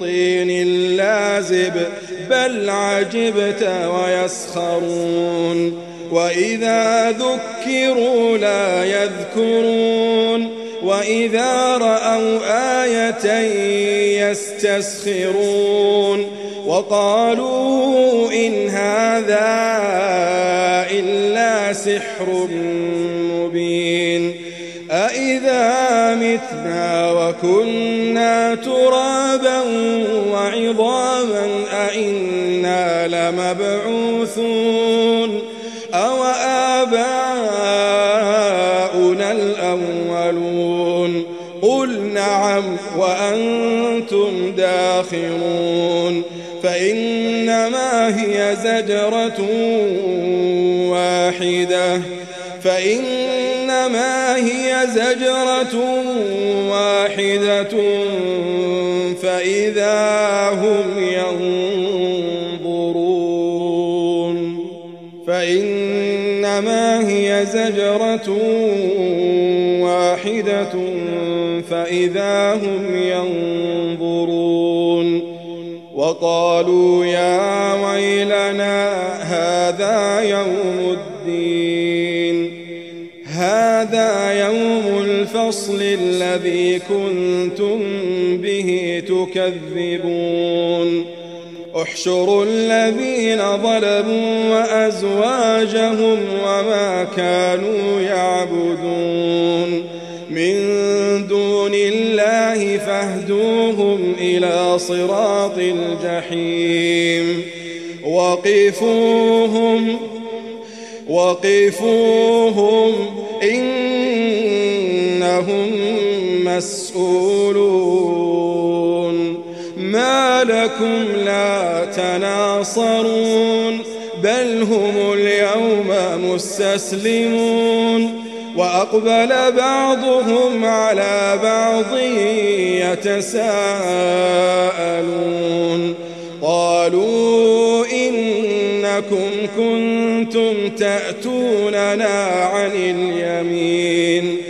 طين لازب بل عجبت ويسخرون. وإذا ذكروا لا يذكرون. وإذا رأوا آية يستسخرون. وقالوا إن هذا إلا سحر مبين. أإذا متنا وكنا ترابا وعظاما أئنا لمبعوثون أو آباؤنا الأولون قل نعم وأنتم داخرون فإنما هي زجرة واحدة فإنما هي زجرة واحدة فإذا هم ينظرون. فإنما هي زجرة واحدة فإذا هم ينظرون. وقالوا يا ويلنا هذا يوم الفصل الذي كنتم به تكذبون. احشروا الذين ظلموا وأزواجهم وما كانوا يعبدون. من دون الله فاهدوهم إلى صراط الجحيم. وقفوهم وقفوهم إنهم مسؤولون ما لكم لا تناصرون بل هم اليوم مستسلمون وأقبل بعضهم على بعض يتساءلون قالوا إنكم كنتم تأتوننا عن اليمين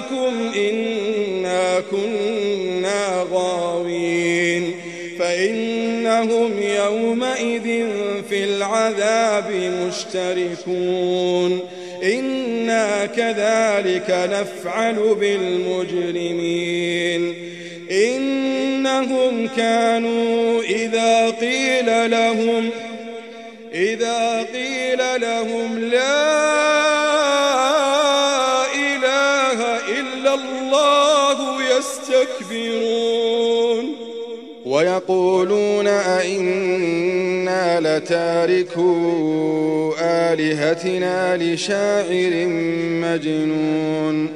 فأغويناكم إنا كنا غاوين فإنهم يومئذ في العذاب مشتركون إنا كذلك نفعل بالمجرمين إنهم كانوا إذا قيل لهم إذا قيل لهم ويقولون أئنا إنا لتاركو آلهتنا لشاعر مجنون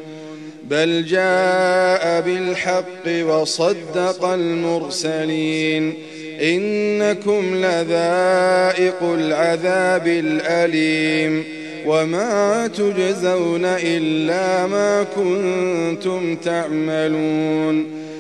بل جاء بالحق وصدق المرسلين إنكم لذائق العذاب الأليم وما تجزون إلا ما كنتم تعملون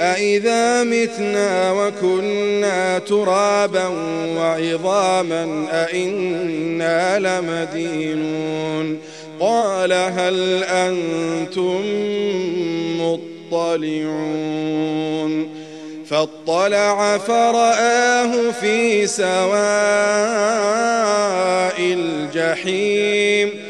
أئذا متنا وكنا ترابا وعظاما أئنا لمدينون قال هل أنتم مطلعون فاطلع فرآه في سواء الجحيم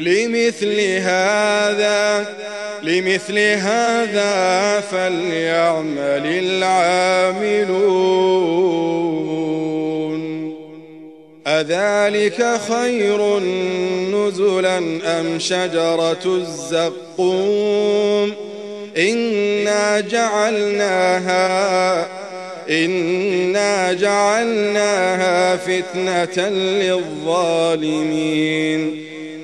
لمثل هذا لمثل هذا فليعمل العاملون. أذلك خير نزلا أم شجرة الزقوم؟ إنا جعلناها إنا جعلناها فتنة للظالمين.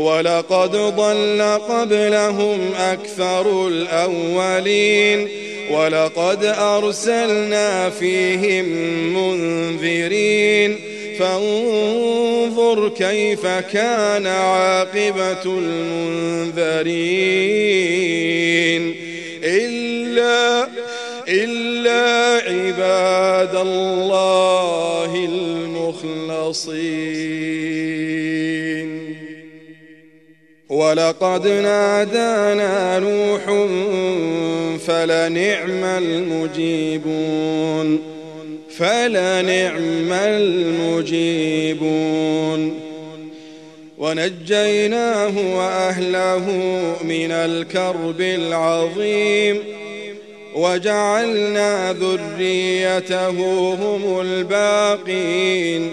ولقد ضل قبلهم أكثر الأولين ولقد أرسلنا فيهم منذرين فانظر كيف كان عاقبة المنذرين إلا إلا عباد الله المخلصين ولقد نادانا نوح فلنعم المجيبون فلنعم المجيبون. ونجيناه وأهله من الكرب العظيم وجعلنا ذريته هم الباقين.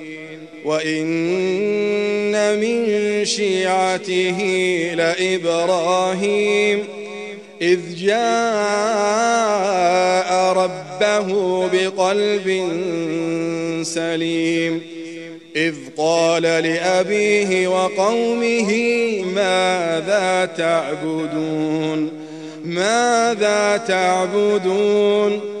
وإن من شيعته لإبراهيم إذ جاء ربه بقلب سليم إذ قال لأبيه وقومه ماذا تعبدون؟ ماذا تعبدون؟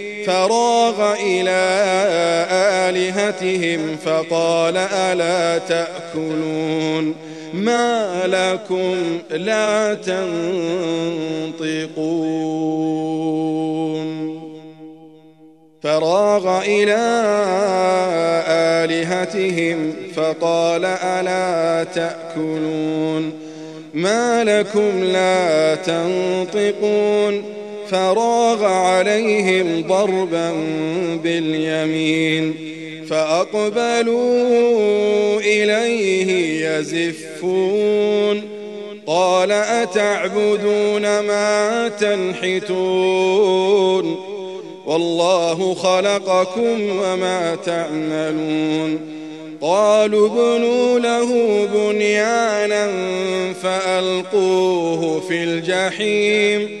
فراغ إلى آلهتهم فقال ألا تأكلون ما لكم لا تنطقون فراغ إلى آلهتهم فقال ألا تأكلون ما لكم لا تنطقون فراغ عليهم ضربا باليمين فأقبلوا إليه يزفون قال أتعبدون ما تنحتون والله خلقكم وما تعملون قالوا ابنوا له بنيانا فألقوه في الجحيم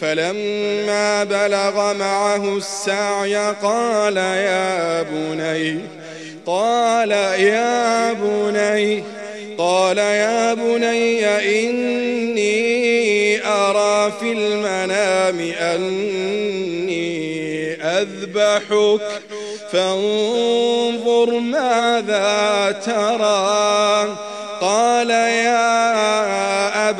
فلما بلغ معه السعي قال يا بني قال يا بني قال يا بني إني أرى في المنام أني أذبحك فانظر ماذا ترى قال يا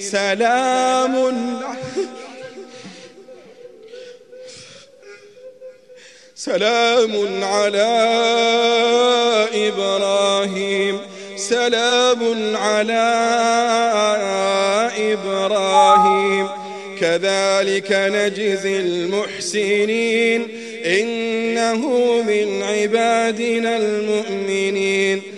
سلام. سلام على إبراهيم. سلام على إبراهيم. كذلك نجزي المحسنين. إنه من عبادنا المؤمنين.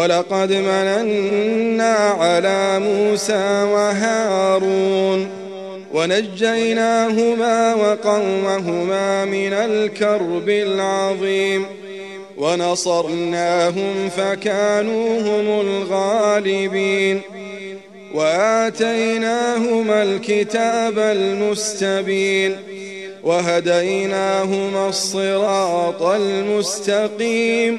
ولقد مننا على موسى وهارون ونجيناهما وقومهما من الكرب العظيم ونصرناهم فكانوا هم الغالبين وآتيناهما الكتاب المستبين وهديناهما الصراط المستقيم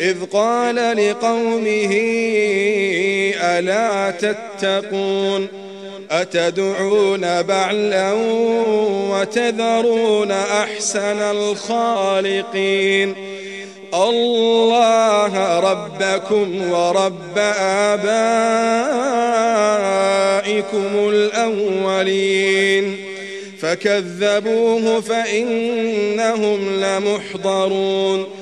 إذ قال لقومه ألا تتقون؟ أتدعون بعلا وتذرون أحسن الخالقين؟ الله ربكم ورب آبائكم الأولين. فكذبوه فإنهم لمحضرون.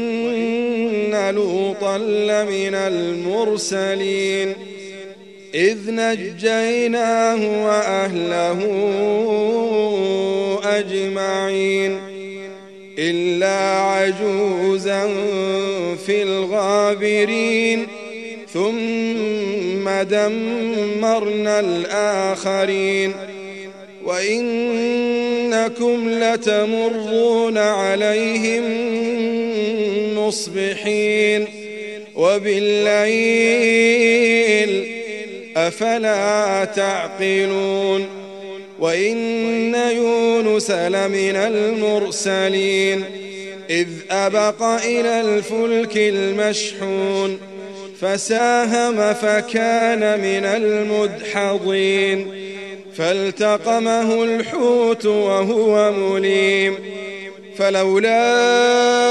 لوطا لمن المرسلين إذ نجيناه وأهله أجمعين إلا عجوزا في الغابرين ثم دمرنا الآخرين وإنكم لتمرون عليهم مصبحين وبالليل أفلا تعقلون وإن يونس لمن المرسلين إذ أبق إلى الفلك المشحون فساهم فكان من المدحضين فالتقمه الحوت وهو مليم فلولا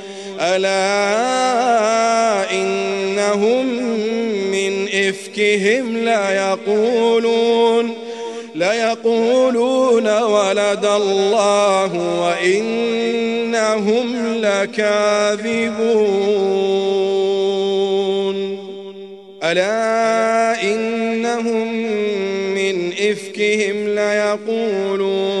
ألا إنهم من إفكهم ليقولون ليقولون ولد الله وإنهم لكاذبون. ألا إنهم من إفكهم ليقولون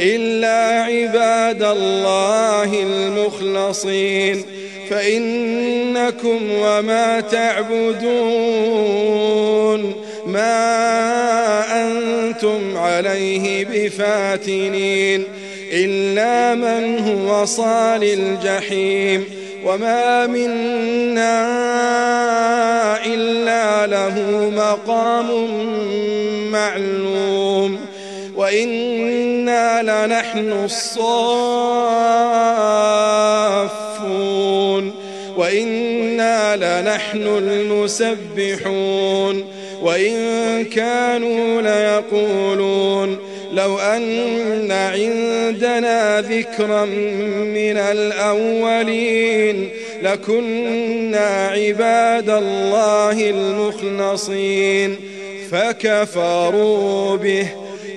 إلا عباد الله المخلصين فإنكم وما تعبدون ما أنتم عليه بفاتنين إلا من هو صال الجحيم وما منا إلا له مقام معلوم. وإنا لنحن الصافون وإنا لنحن المسبحون وإن كانوا ليقولون لو أن عندنا ذكرا من الأولين لكنا عباد الله المخلصين فكفروا به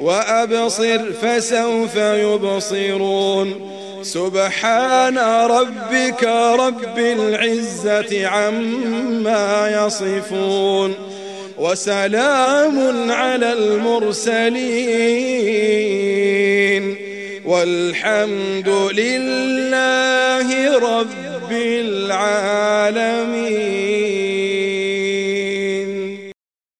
وأبصر فسوف يبصرون. سبحان ربك رب العزة عما يصفون. وسلام على المرسلين. والحمد لله رب العالمين.